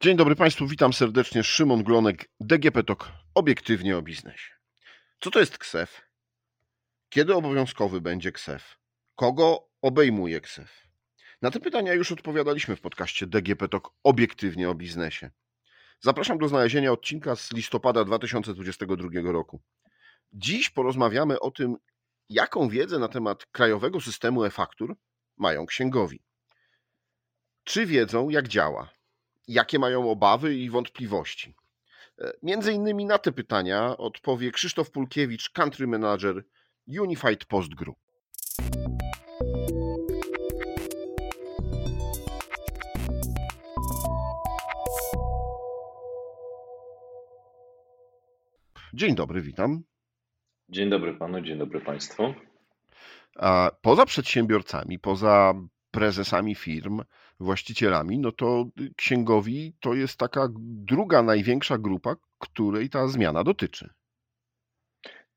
Dzień dobry Państwu, witam serdecznie. Szymon Glonek, DGP TOK, obiektywnie o biznesie. Co to jest KSEF? Kiedy obowiązkowy będzie KSEF? Kogo obejmuje KSEF? Na te pytania już odpowiadaliśmy w podcaście DGP TOK, obiektywnie o biznesie. Zapraszam do znalezienia odcinka z listopada 2022 roku. Dziś porozmawiamy o tym, jaką wiedzę na temat krajowego systemu e-faktur mają księgowi. Czy wiedzą, jak działa? Jakie mają obawy i wątpliwości. E, między innymi na te pytania odpowie Krzysztof Pulkiewicz, country manager Unified Post Group. Dzień dobry, witam. Dzień dobry panu, dzień dobry państwu. Poza przedsiębiorcami, poza prezesami firm, właścicielami, no to księgowi to jest taka druga największa grupa, której ta zmiana dotyczy.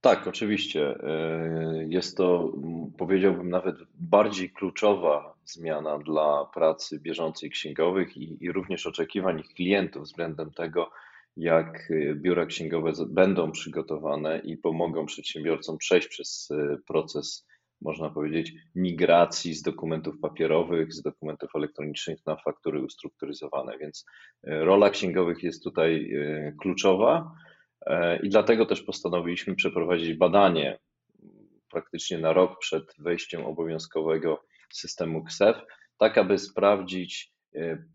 Tak, oczywiście. E, jest to, powiedziałbym, nawet bardziej kluczowa zmiana dla pracy bieżącej księgowych i, i również oczekiwań klientów względem tego, jak biura księgowe będą przygotowane i pomogą przedsiębiorcom przejść przez e, proces można powiedzieć, migracji z dokumentów papierowych, z dokumentów elektronicznych na faktury ustrukturyzowane. Więc e, rola księgowych jest tutaj e, kluczowa e, i dlatego też postanowiliśmy przeprowadzić badanie praktycznie na rok przed wejściem obowiązkowego systemu KSEF, tak aby sprawdzić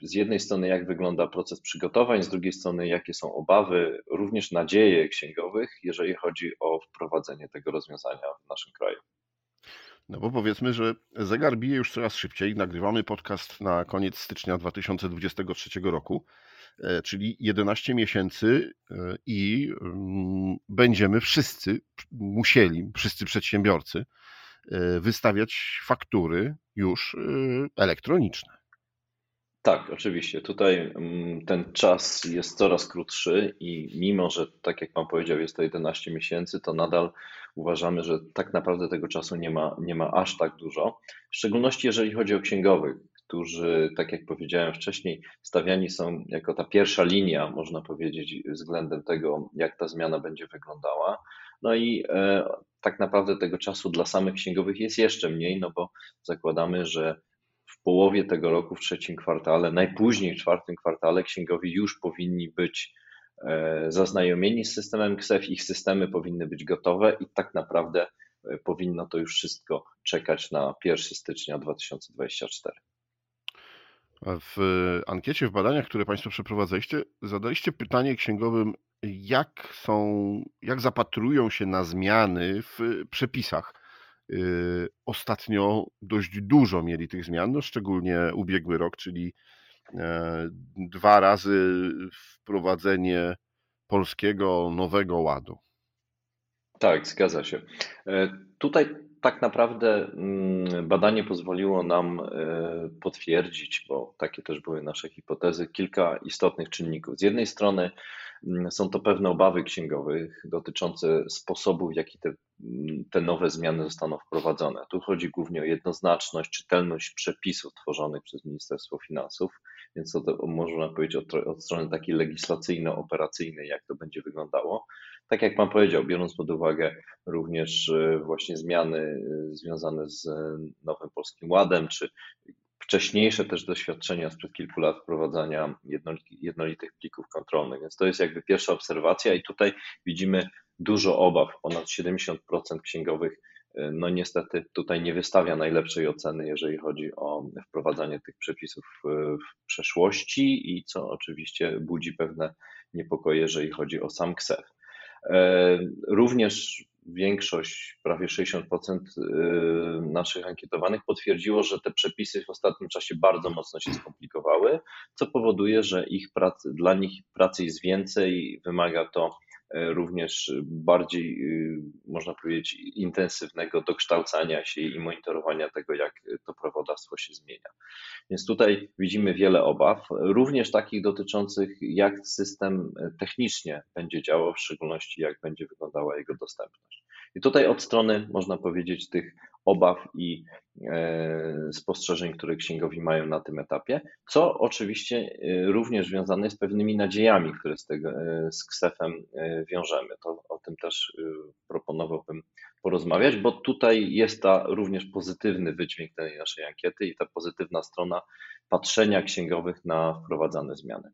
z jednej strony, jak wygląda proces przygotowań, z drugiej strony, jakie są obawy, również nadzieje księgowych, jeżeli chodzi o wprowadzenie tego rozwiązania w naszym kraju. No bo powiedzmy, że zegar bije już coraz szybciej. Nagrywamy podcast na koniec stycznia 2023 roku, e, czyli 11 miesięcy e, i mm, będziemy wszyscy musieli, wszyscy przedsiębiorcy, e, wystawiać faktury już elektroniczne. Tak, oczywiście. Tutaj mm, ten czas jest coraz krótszy i mimo, że tak jak Pan powiedział, jest to 11 miesięcy, to nadal uważamy, że tak naprawdę tego czasu nie ma, nie ma aż tak dużo. W szczególności jeżeli chodzi o księgowych, którzy, tak jak powiedziałem wcześniej, stawiani są jako ta pierwsza linia, można powiedzieć, względem tego, jak ta zmiana będzie wyglądała. No i e, tak naprawdę tego czasu dla samych księgowych jest jeszcze mniej, no bo zakładamy, że w połowie tego roku, w trzecim kwartale, najpóźniej w czwartym kwartale, księgowi już powinni być e, zaznajomieni z systemem KSEF, ich systemy powinny być gotowe i tak naprawdę e, powinno to już wszystko czekać na 1 stycznia 2024. W ankiecie, w badaniach, które Państwo przeprowadzaliście, zadaliście pytanie księgowym, jak są, jak zapatrują się na zmiany w przepisach ostatnio dość dużo mieli tych zmian, no szczególnie ubiegły rok, czyli e, dwa razy wprowadzenie polskiego nowego ładu. Tak, zgadza się. E, tutaj tak naprawdę mm, badanie pozwoliło nam e, potwierdzić, bo takie też były nasze hipotezy, kilka istotnych czynników. Z jednej strony są to pewne obawy księgowych dotyczące sposobu, w jaki te, mm, te nowe zmiany zostaną wprowadzone. Tu chodzi głównie o jednoznaczność, czytelność przepisów tworzonych przez Ministerstwo Finansów, więc to, to można powiedzieć od, od strony takiej legislacyjno-operacyjnej, jak to będzie wyglądało tak jak Pan powiedział, biorąc pod uwagę również e, właśnie zmiany e, związane z Nowym Polskim Ładem, czy wcześniejsze też doświadczenia sprzed kilku lat wprowadzania jednolitych plików kontrolnych. Więc to jest jakby pierwsza obserwacja i tutaj widzimy dużo obaw. Ponad 70% księgowych e, no niestety tutaj nie wystawia najlepszej oceny, jeżeli chodzi o wprowadzanie tych przepisów w przeszłości i co oczywiście budzi pewne niepokoje, jeżeli chodzi o sam KSEF. E, również większość, prawie 60% e, naszych ankietowanych potwierdziło, że te przepisy w ostatnim czasie bardzo mocno się skomplikowały, co powoduje, że ich dla nich pracy jest więcej, wymaga to również bardziej, y, można powiedzieć, intensywnego dokształcania się i monitorowania tego, jak to prawodawstwo się zmienia. Więc tutaj widzimy wiele obaw, również takich dotyczących, jak system technicznie będzie działał, w szczególności jak będzie wyglądała jego dostępność. I tutaj od strony, można powiedzieć, tych obaw i e, spostrzeżeń, które księgowi mają na tym etapie, co oczywiście e, również związane jest z pewnymi nadziejami, które z, tego, e, z ksefem wiążemy. To o tym też proponowałbym porozmawiać, bo tutaj jest ta również pozytywny wydźwięk tej naszej ankiety i ta pozytywna strona patrzenia księgowych na wprowadzane zmiany.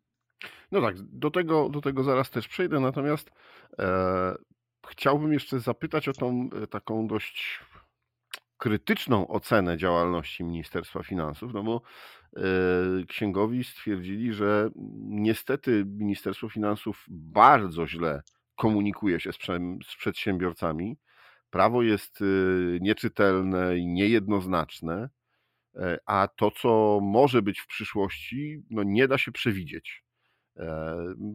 No tak, do tego, do tego zaraz też przejdę, natomiast chciałbym jeszcze zapytać o tą taką dość krytyczną ocenę działalności Ministerstwa Finansów, no bo e, księgowi stwierdzili, że niestety Ministerstwo Finansów bardzo źle komunikuje się z, przedsiębiorcami. Prawo jest e, nieczytelne i niejednoznaczne, e, a to, co może być w przyszłości, no nie da się przewidzieć.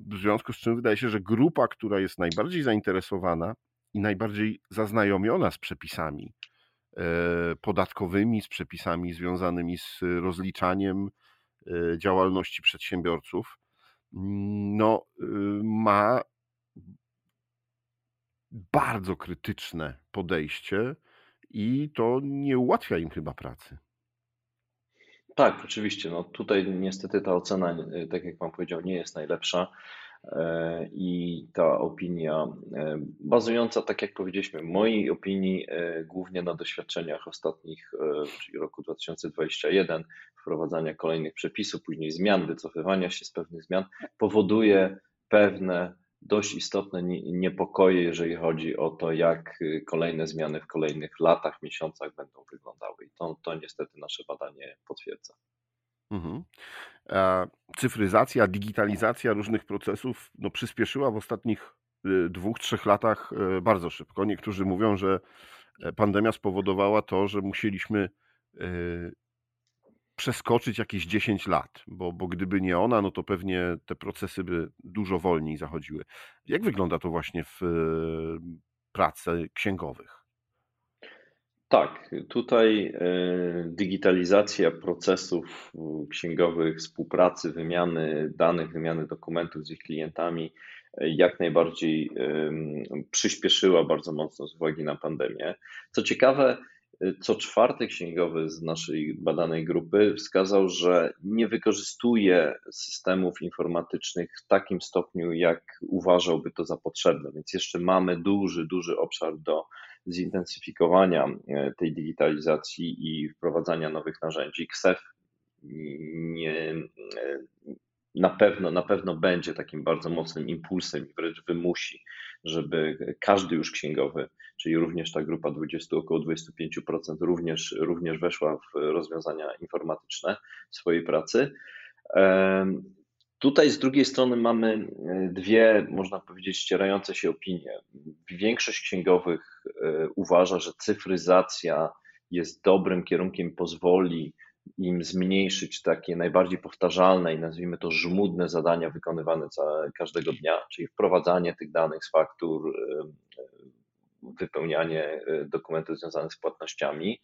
W związku z czym wydaje się, że grupa, która jest najbardziej zainteresowana i najbardziej zaznajomiona z przepisami, E, podatkowymi, z przepisami związanymi z rozliczaniem e, działalności przedsiębiorców, mm, no, y, ma bardzo krytyczne podejście i to nie ułatwia im chyba pracy. Tak, oczywiście. No tutaj niestety ta ocena, tak jak Pan powiedział, nie jest najlepsza. E, I ta opinia, e, bazująca, tak jak powiedzieliśmy, mojej opinii, e, głównie na doświadczeniach ostatnich, czyli roku 2021, wprowadzania kolejnych przepisów, później zmian, wycofywania się z pewnych zmian, powoduje pewne dość istotne niepokoje, jeżeli chodzi o to, jak kolejne zmiany w kolejnych latach, miesiącach będą wyglądały. To, to niestety nasze badanie potwierdza. Mhm. Cyfryzacja, digitalizacja różnych procesów no, przyspieszyła w ostatnich y, dwóch, trzech latach y, bardzo szybko. Niektórzy mówią, że e, pandemia spowodowała to, że musieliśmy y, przeskoczyć jakieś 10 lat, bo, bo gdyby nie ona, no to pewnie te procesy by dużo wolniej zachodziły. Jak wygląda to właśnie w pracy księgowych? Tak, tutaj e, digitalizacja procesów księgowych, współpracy, wymiany danych, wymiany dokumentów z ich klientami e, jak najbardziej przyspieszyła bardzo mocno z uwagi na pandemię. Co ciekawe, e, co czwarty księgowy z naszej badanej grupy wskazał, że nie wykorzystuje systemów informatycznych w takim stopniu, jak uważałby to za potrzebne, więc jeszcze mamy duży, duży obszar do zintensyfikowania e, tej digitalizacji i wprowadzania nowych narzędzi. KSEF nie, e, na pewno, na pewno będzie takim bardzo mocnym impulsem i wręcz wymusi, żeby każdy już księgowy, czyli również ta grupa 20, około 25% również, również weszła w rozwiązania informatyczne swojej pracy. Tutaj z drugiej strony mamy e, dwie, można powiedzieć, ścierające się opinie. Większość księgowych e, uważa, że cyfryzacja jest dobrym kierunkiem, pozwoli im zmniejszyć takie najbardziej powtarzalne i nazwijmy to żmudne zadania wykonywane każdego dnia, czyli wprowadzanie tych danych z faktur, e, wypełnianie dokumentów związanych z płatnościami.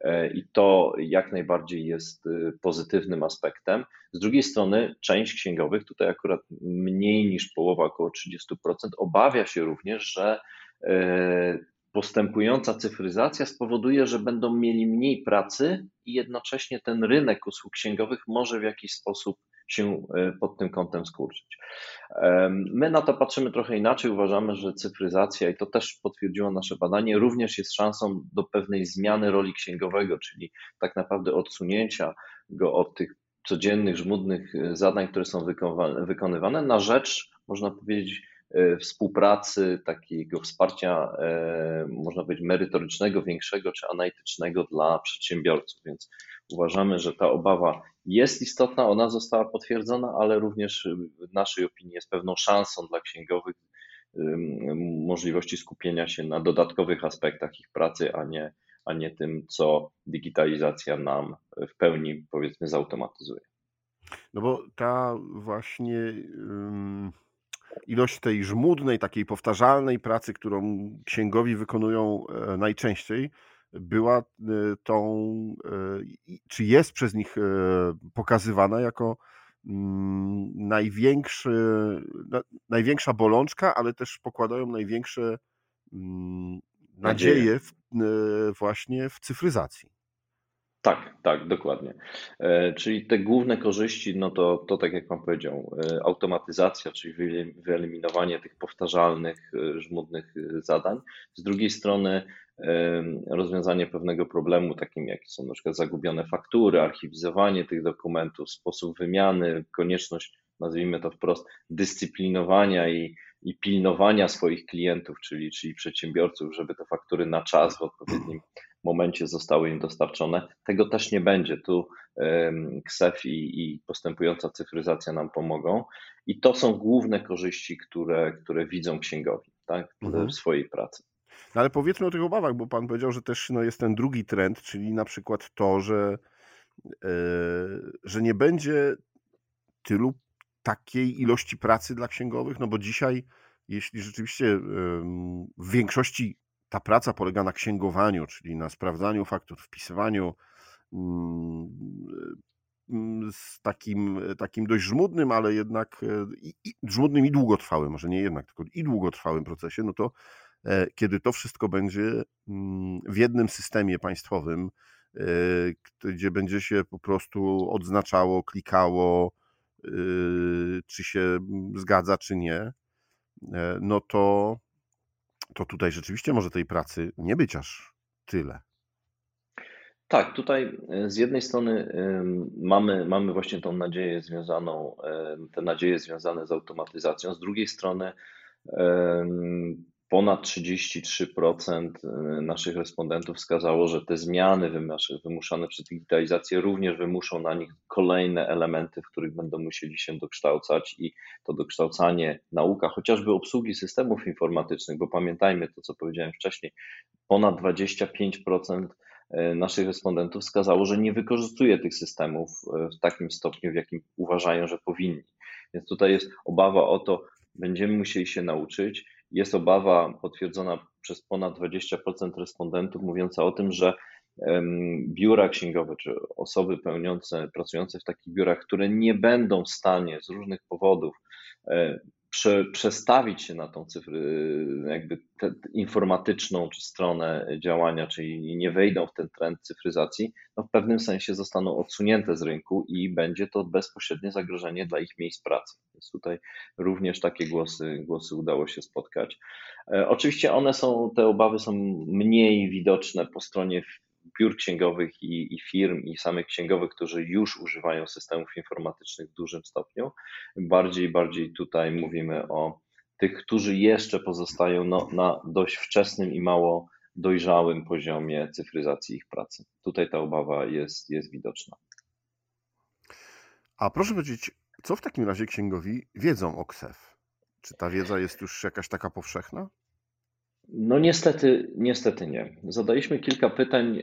E, i to jak najbardziej jest y, pozytywnym aspektem. Z drugiej strony, część księgowych, tutaj akurat mniej niż połowa, około 30%, obawia się również, że e, postępująca cyfryzacja spowoduje, że będą mieli mniej pracy i jednocześnie ten rynek usług księgowych może w jakiś sposób się e, pod tym kątem skurczyć. My na to patrzymy trochę inaczej. Uważamy, że cyfryzacja, i to też potwierdziło nasze badanie, również jest szansą do pewnej zmiany roli księgowego, czyli tak naprawdę odsunięcia go od tych codziennych, żmudnych e, zadań, które są wykonywane, na rzecz, można powiedzieć, e, współpracy, takiego wsparcia, można powiedzieć, merytorycznego, większego czy analitycznego dla przedsiębiorców. Więc uważamy, że ta obawa jest istotna, ona została potwierdzona, ale również w naszej opinii jest pewną szansą dla księgowych możliwości skupienia się na dodatkowych aspektach ich pracy, a nie, a nie tym, co digitalizacja nam w pełni, powiedzmy, zautomatyzuje. No bo ta właśnie ilość tej żmudnej, takiej powtarzalnej pracy, którą księgowi wykonują e, najczęściej, była e, tą, e, czy jest przez nich e, pokazywana jako mm, największy, największa bolączka, ale też pokładają największe mm, nadzieję w, e, właśnie w cyfryzacji. Tak, tak, dokładnie. E, czyli te główne korzyści, no to, to tak jak Pan powiedział, e, automatyzacja, czyli wyeliminowanie tych powtarzalnych, żmudnych zadań. Z drugiej strony rozwiązanie pewnego problemu, takim jak są na przykład zagubione faktury, archiwizowanie tych dokumentów, sposób wymiany, konieczność, nazwijmy to wprost, dyscyplinowania i, i pilnowania swoich klientów, czyli, czyli przedsiębiorców, żeby te faktury na czas w odpowiednim momencie zostały im dostarczone. Tego też nie będzie. Tu KSEF i, i postępująca cyfryzacja nam pomogą. I to są główne korzyści, które, które widzą księgowi tak, mhm. w swojej pracy. No ale powiedzmy o tych obawach, bo Pan powiedział, że też no, jest ten drugi trend, czyli na przykład to, że, yy, że nie będzie tylu takiej ilości pracy dla księgowych, no bo dzisiaj, jeśli rzeczywiście w większości ta praca polega na księgowaniu, czyli na sprawdzaniu faktur, wpisywaniu yy, z takim, takim dość żmudnym, ale jednak i, i, żmudnym i długotrwałym, może nie jednak, tylko i długotrwałym procesie, no to E, kiedy to wszystko będzie mm, w jednym systemie państwowym, e, gdzie będzie się po prostu odznaczało, klikało, e, czy się mm, zgadza, czy nie, no to, to tutaj rzeczywiście może tej pracy nie być aż tyle. Tak, tutaj z jednej strony mamy, mamy właśnie tą nadzieję związaną, te nadzieje związane z automatyzacją, z drugiej strony ponad 33% y, naszych respondentów wskazało, że te zmiany wymuszane przez digitalizację również wymuszą na nich kolejne elementy, w których będą musieli się dokształcać i to dokształcanie nauka, chociażby obsługi systemów informatycznych, bo pamiętajmy to, co powiedziałem wcześniej, ponad 25% y, naszych respondentów wskazało, że nie wykorzystuje tych systemów y, w takim stopniu, w jakim uważają, że powinni. Więc tutaj jest obawa o to, będziemy musieli się nauczyć, jest obawa potwierdzona przez ponad 20% respondentów, mówiąca o tym, że biura księgowe czy osoby pełniące, pracujące w takich biurach, które nie będą w stanie z różnych powodów e, prze, przestawić się na tą cyfrę, jakby informatyczną czy stronę działania, czyli nie wejdą w ten trend cyfryzacji, no w pewnym sensie zostaną odsunięte z rynku i będzie to bezpośrednie zagrożenie dla ich miejsc pracy. Więc tutaj również takie głosy, głosy udało się spotkać. E, oczywiście one są, te obawy są mniej widoczne po stronie biur księgowych i, i, firm i samych księgowych, którzy już używają systemów informatycznych w dużym stopniu. Bardziej, bardziej tutaj mówimy o tych, którzy jeszcze pozostają no, na dość wczesnym i mało dojrzałym poziomie cyfryzacji ich pracy. Tutaj ta obawa jest, jest widoczna. A proszę powiedzieć, co w takim razie księgowi wiedzą o KSEF? Czy ta wiedza jest już jakaś taka powszechna? No niestety, niestety nie. Zadaliśmy kilka pytań,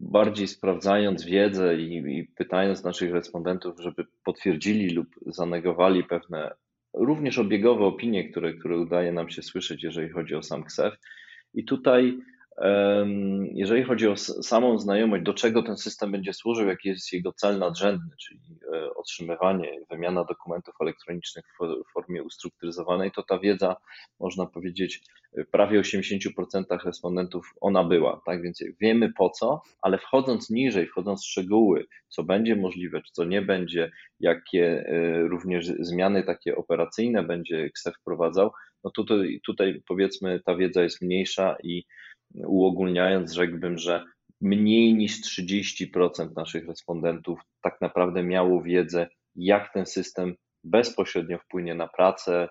bardziej sprawdzając wiedzę i, i pytając naszych respondentów, żeby potwierdzili lub zanegowali pewne również obiegowe opinie, które, które udaje nam się słyszeć, jeżeli chodzi o sam KSEF. I tutaj jeżeli chodzi o samą znajomość, do czego ten system będzie służył, jaki jest jego cel nadrzędny, czyli e, otrzymywanie, wymiana dokumentów elektronicznych w formie ustrukturyzowanej, to ta wiedza, można powiedzieć, prawie 80% respondentów ona była. Tak więc wiemy po co, ale wchodząc niżej, wchodząc w szczegóły, co będzie możliwe, czy co nie będzie, jakie e, również zmiany takie operacyjne będzie KSEF wprowadzał, no tutaj, tutaj powiedzmy ta wiedza jest mniejsza i uogólniając, rzekłbym, że mniej niż 30% naszych respondentów tak naprawdę miało wiedzę, jak ten system bezpośrednio wpłynie na pracę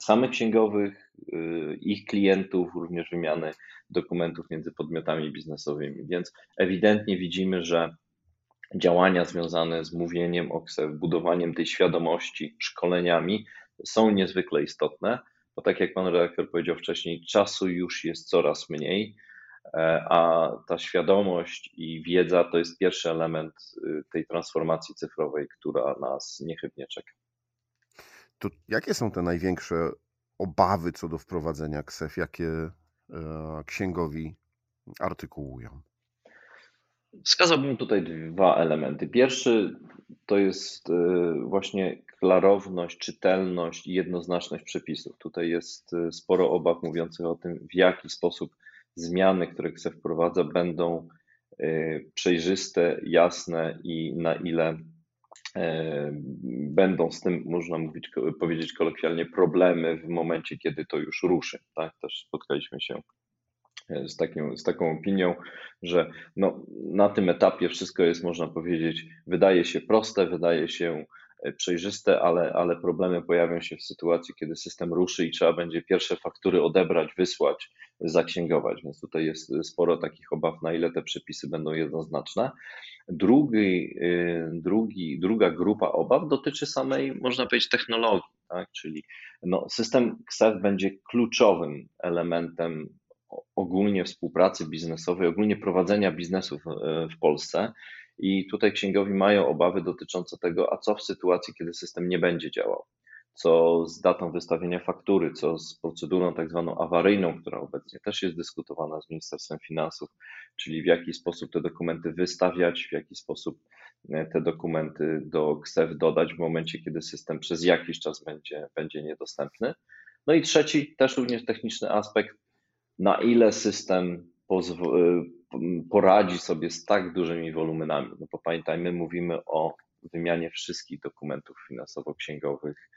samych księgowych, y, ich klientów, również wymiany dokumentów między podmiotami biznesowymi. Więc ewidentnie widzimy, że działania związane z mówieniem o KSEF, budowaniem tej świadomości, szkoleniami są niezwykle istotne bo tak jak pan redaktor powiedział wcześniej, czasu już jest coraz mniej, e, a ta świadomość i wiedza to jest pierwszy element y, tej transformacji cyfrowej, która nas niechybnie czeka. To jakie są te największe obawy co do wprowadzenia KSEF? Jakie e, księgowi artykułują? Wskazałbym tutaj dwa elementy. Pierwszy to jest właśnie klarowność, czytelność i jednoznaczność przepisów. Tutaj jest sporo obaw mówiących o tym, w jaki sposób zmiany, które KSE wprowadza, będą przejrzyste, jasne i na ile będą z tym, można mówić, powiedzieć kolokwialnie, problemy w momencie, kiedy to już ruszy. Tak? Też spotkaliśmy się z, takim, z taką opinią, że no, na tym etapie wszystko jest, można powiedzieć, wydaje się proste, wydaje się e, przejrzyste, ale, ale problemy pojawią się w sytuacji, kiedy system ruszy i trzeba będzie pierwsze faktury odebrać, wysłać, zaksięgować. Więc tutaj jest sporo takich obaw, na ile te przepisy będą jednoznaczne. Drugi, y, drugi, druga grupa obaw dotyczy samej, można powiedzieć, technologii, tak? czyli no, system XF będzie kluczowym elementem ogólnie współpracy biznesowej, ogólnie prowadzenia biznesów w Polsce. I tutaj księgowi mają obawy dotyczące tego, a co w sytuacji, kiedy system nie będzie działał co z datą wystawienia faktury, co z procedurą tak zwaną awaryjną, która obecnie też jest dyskutowana z Ministerstwem Finansów, czyli w jaki sposób te dokumenty wystawiać, w jaki sposób e, te dokumenty do KSEF dodać w momencie, kiedy system przez jakiś czas będzie, będzie niedostępny. No i trzeci, też również techniczny aspekt, na ile system e, poradzi sobie z tak dużymi wolumenami. No bo pamiętajmy, mówimy o wymianie wszystkich dokumentów finansowo-księgowych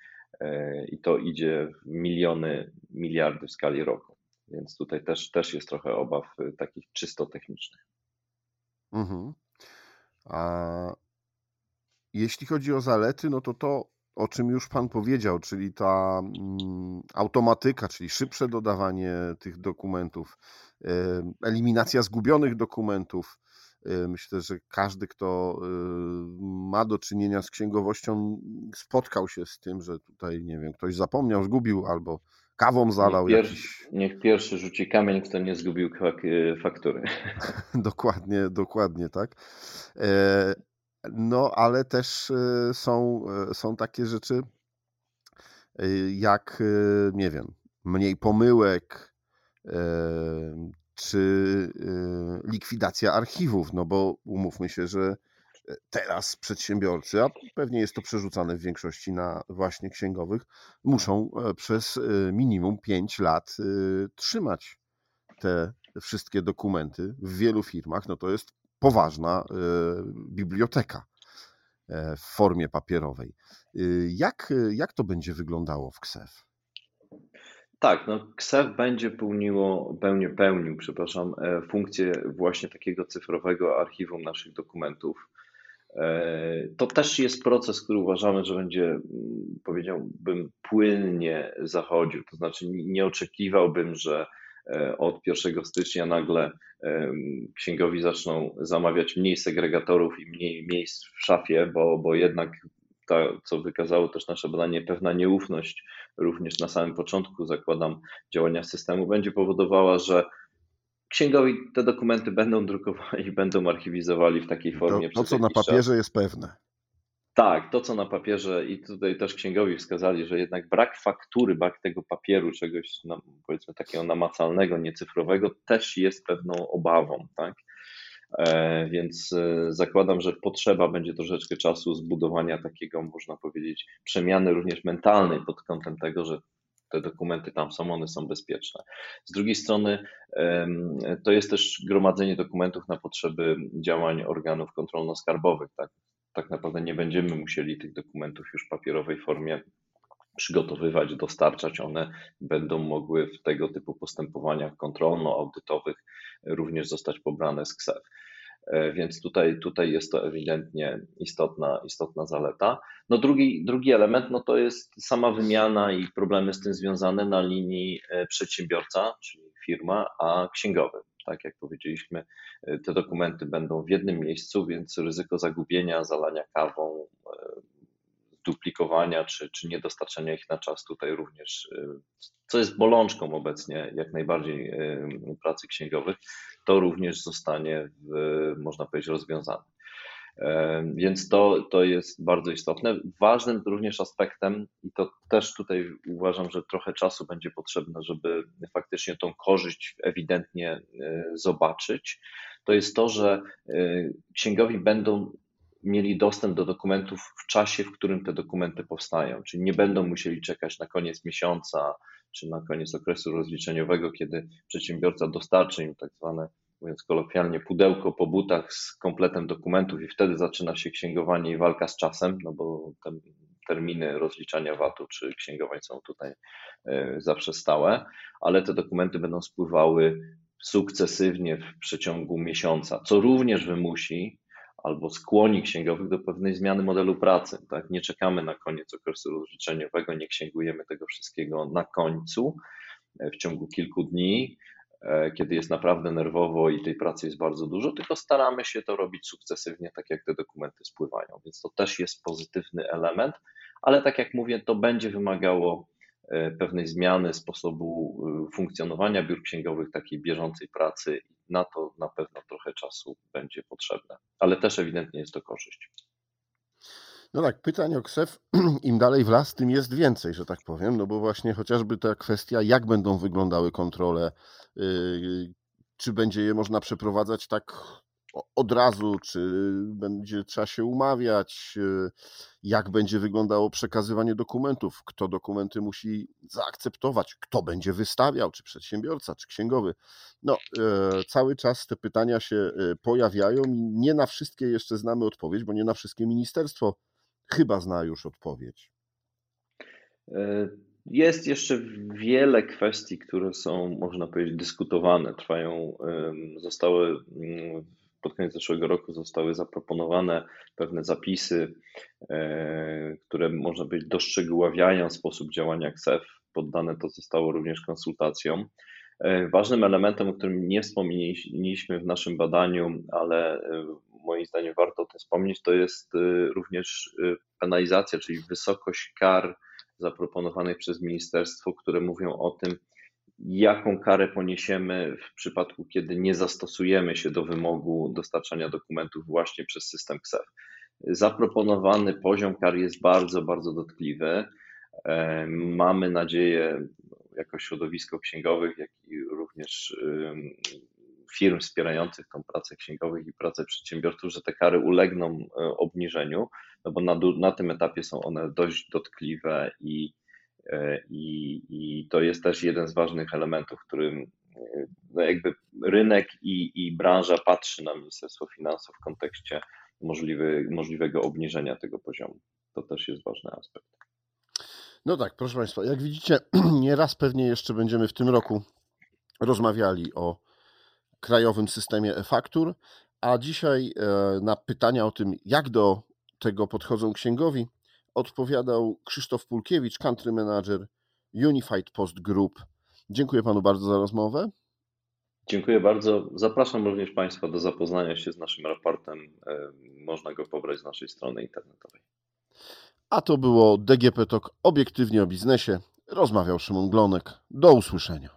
i to idzie w miliony, miliardy w skali roku. Więc tutaj też, też jest trochę obaw y, takich czysto technicznych. Mhm. A jeśli chodzi o zalety, no to to, o czym już Pan powiedział, czyli ta mm, automatyka, czyli szybsze dodawanie tych dokumentów, eliminacja zgubionych dokumentów, myślę, że każdy, kto ma do czynienia z księgowością, spotkał się z tym, że tutaj, nie wiem, ktoś zapomniał, zgubił albo kawą zalał. Niech, jakiś... niech pierwszy rzuci kamień, kto nie zgubił faktury. dokładnie, dokładnie, tak. No, ale też są, są takie rzeczy, jak, nie wiem, mniej pomyłek, czy y, likwidacja archiwów, no bo umówmy się, że teraz przedsiębiorcy, a pewnie jest to przerzucane w większości na właśnie księgowych, muszą e, przez minimum 5 lat trzymać te wszystkie dokumenty w wielu firmach. No to jest poważna biblioteka w formie papierowej. Jak, jak to będzie wyglądało w KSEF? Tak, no KSEF będzie pełniło, pełni, pełnił, przepraszam, e, funkcję właśnie takiego cyfrowego archiwum naszych dokumentów. E, to też jest proces, który uważamy, że będzie, powiedziałbym, płynnie zachodził. To znaczy, nie oczekiwałbym, że e, od 1 stycznia nagle księgowi zaczną zamawiać mniej segregatorów i mniej miejsc w szafie, bo, bo jednak ta, co wykazało też nasze badanie, pewna nieufność również na samym początku, zakładam, działania systemu, będzie powodowała, że księgowi te dokumenty będą drukowali, będą archiwizowali w takiej formie. To, to co na papierze czas. jest pewne. Tak, to co na papierze i tutaj też księgowi wskazali, że jednak brak faktury, brak tego papieru, czegoś powiedzmy takiego namacalnego, niecyfrowego też jest pewną obawą, tak? E, więc e, zakładam, że potrzeba będzie troszeczkę czasu zbudowania takiego, można powiedzieć, przemiany również mentalnej pod kątem tego, że te dokumenty tam są, one są bezpieczne. Z drugiej strony, to jest też gromadzenie dokumentów na potrzeby działań organów kontrolno-skarbowych. Tak, tak naprawdę nie będziemy musieli tych dokumentów już w papierowej formie przygotowywać, dostarczać. One będą mogły w tego typu postępowaniach kontrolno-audytowych również zostać pobrane z KSEF. E, więc tutaj, tutaj jest to ewidentnie istotna, istotna zaleta. No drugi, drugi element no to jest sama wymiana i problemy z tym związane na linii e, przedsiębiorca, czyli firma, a księgowy. Tak jak powiedzieliśmy, e, te dokumenty będą w jednym miejscu, więc ryzyko zagubienia, zalania kawą, duplikowania czy, czy niedostarczania ich na czas tutaj również, co jest bolączką obecnie jak najbardziej pracy księgowych, to również zostanie, w, można powiedzieć, rozwiązane. Więc to, to jest bardzo istotne. Ważnym również aspektem, i to też tutaj uważam, że trochę czasu będzie potrzebne, żeby faktycznie tą korzyść ewidentnie e, zobaczyć, to jest to, że e, księgowi będą mieli dostęp do dokumentów w czasie, w którym te dokumenty powstają, czyli nie będą musieli czekać na koniec miesiąca czy na koniec okresu rozliczeniowego, kiedy przedsiębiorca dostarczy im tak zwane mówiąc kolokwialnie, pudełko po butach z kompletem dokumentów i wtedy zaczyna się księgowanie i walka z czasem, no bo te terminy rozliczania VAT-u czy księgowań są tutaj e, zawsze stałe, ale te dokumenty będą spływały sukcesywnie w przeciągu miesiąca, co również wymusi albo skłoni księgowych do pewnej zmiany modelu pracy. Tak? Nie czekamy na koniec okresu rozliczeniowego, nie księgujemy tego wszystkiego na końcu e, w ciągu kilku dni, kiedy jest naprawdę nerwowo i tej pracy jest bardzo dużo, tylko staramy się to robić sukcesywnie, tak jak te dokumenty spływają. Więc to też jest pozytywny element, ale tak jak mówię, to będzie wymagało e, pewnej zmiany sposobu e, funkcjonowania biur księgowych, takiej bieżącej pracy. Na to na pewno trochę czasu będzie potrzebne, ale też ewidentnie jest to korzyść. No tak, pytań o KSEF im dalej w las, tym jest więcej, że tak powiem, no bo właśnie chociażby ta kwestia, jak będą wyglądały kontrole, czy będzie je można przeprowadzać tak od razu, czy będzie trzeba się umawiać, yy, jak będzie wyglądało przekazywanie dokumentów, kto dokumenty musi zaakceptować, kto będzie wystawiał, czy przedsiębiorca, czy księgowy. No, yy, cały czas te pytania się pojawiają i nie na wszystkie jeszcze znamy odpowiedź, bo nie na wszystkie ministerstwo chyba zna już odpowiedź. E, jest jeszcze wiele kwestii, które są, można powiedzieć, dyskutowane. Trwają, zostały mm, pod koniec zeszłego roku zostały zaproponowane pewne zapisy, e, które można powiedzieć doszczegóławiają sposób działania KSEF. Poddane to zostało również konsultacjom. E, ważnym elementem, o którym nie wspomnieliśmy w naszym badaniu, ale moim zdaniem warto o tym wspomnieć, to jest również penalizacja, czyli wysokość kar zaproponowanych przez ministerstwo, które mówią o tym, jaką karę poniesiemy w przypadku, kiedy nie zastosujemy się do wymogu dostarczania dokumentów właśnie przez system KSEF. Zaproponowany poziom kar jest bardzo, bardzo dotkliwy. E, mamy nadzieję, jako środowisko księgowych, jak i również firm wspierających tą pracę księgowych i pracę przedsiębiorców, że te kary ulegną e, obniżeniu, no bo na, na tym etapie są one dość dotkliwe i, e, i, i to jest też jeden z ważnych elementów, którym e, no jakby rynek i, i branża patrzy na Ministerstwo Finansów w kontekście możliwy, możliwego obniżenia tego poziomu. To też jest ważny aspekt. No tak, proszę Państwa, jak widzicie, nieraz pewnie jeszcze będziemy w tym roku rozmawiali o krajowym systemie e-faktur, a dzisiaj e, na pytania o tym, jak do tego podchodzą księgowi, odpowiadał Krzysztof Pulkiewicz, country manager Unified Post Group. Dziękuję panu bardzo za rozmowę. Dziękuję bardzo. Zapraszam również Państwa do zapoznania się z naszym raportem. E, można go pobrać z naszej strony internetowej. A to było DGP Talk obiektywnie o biznesie. Rozmawiał Szymon Glonek. Do usłyszenia.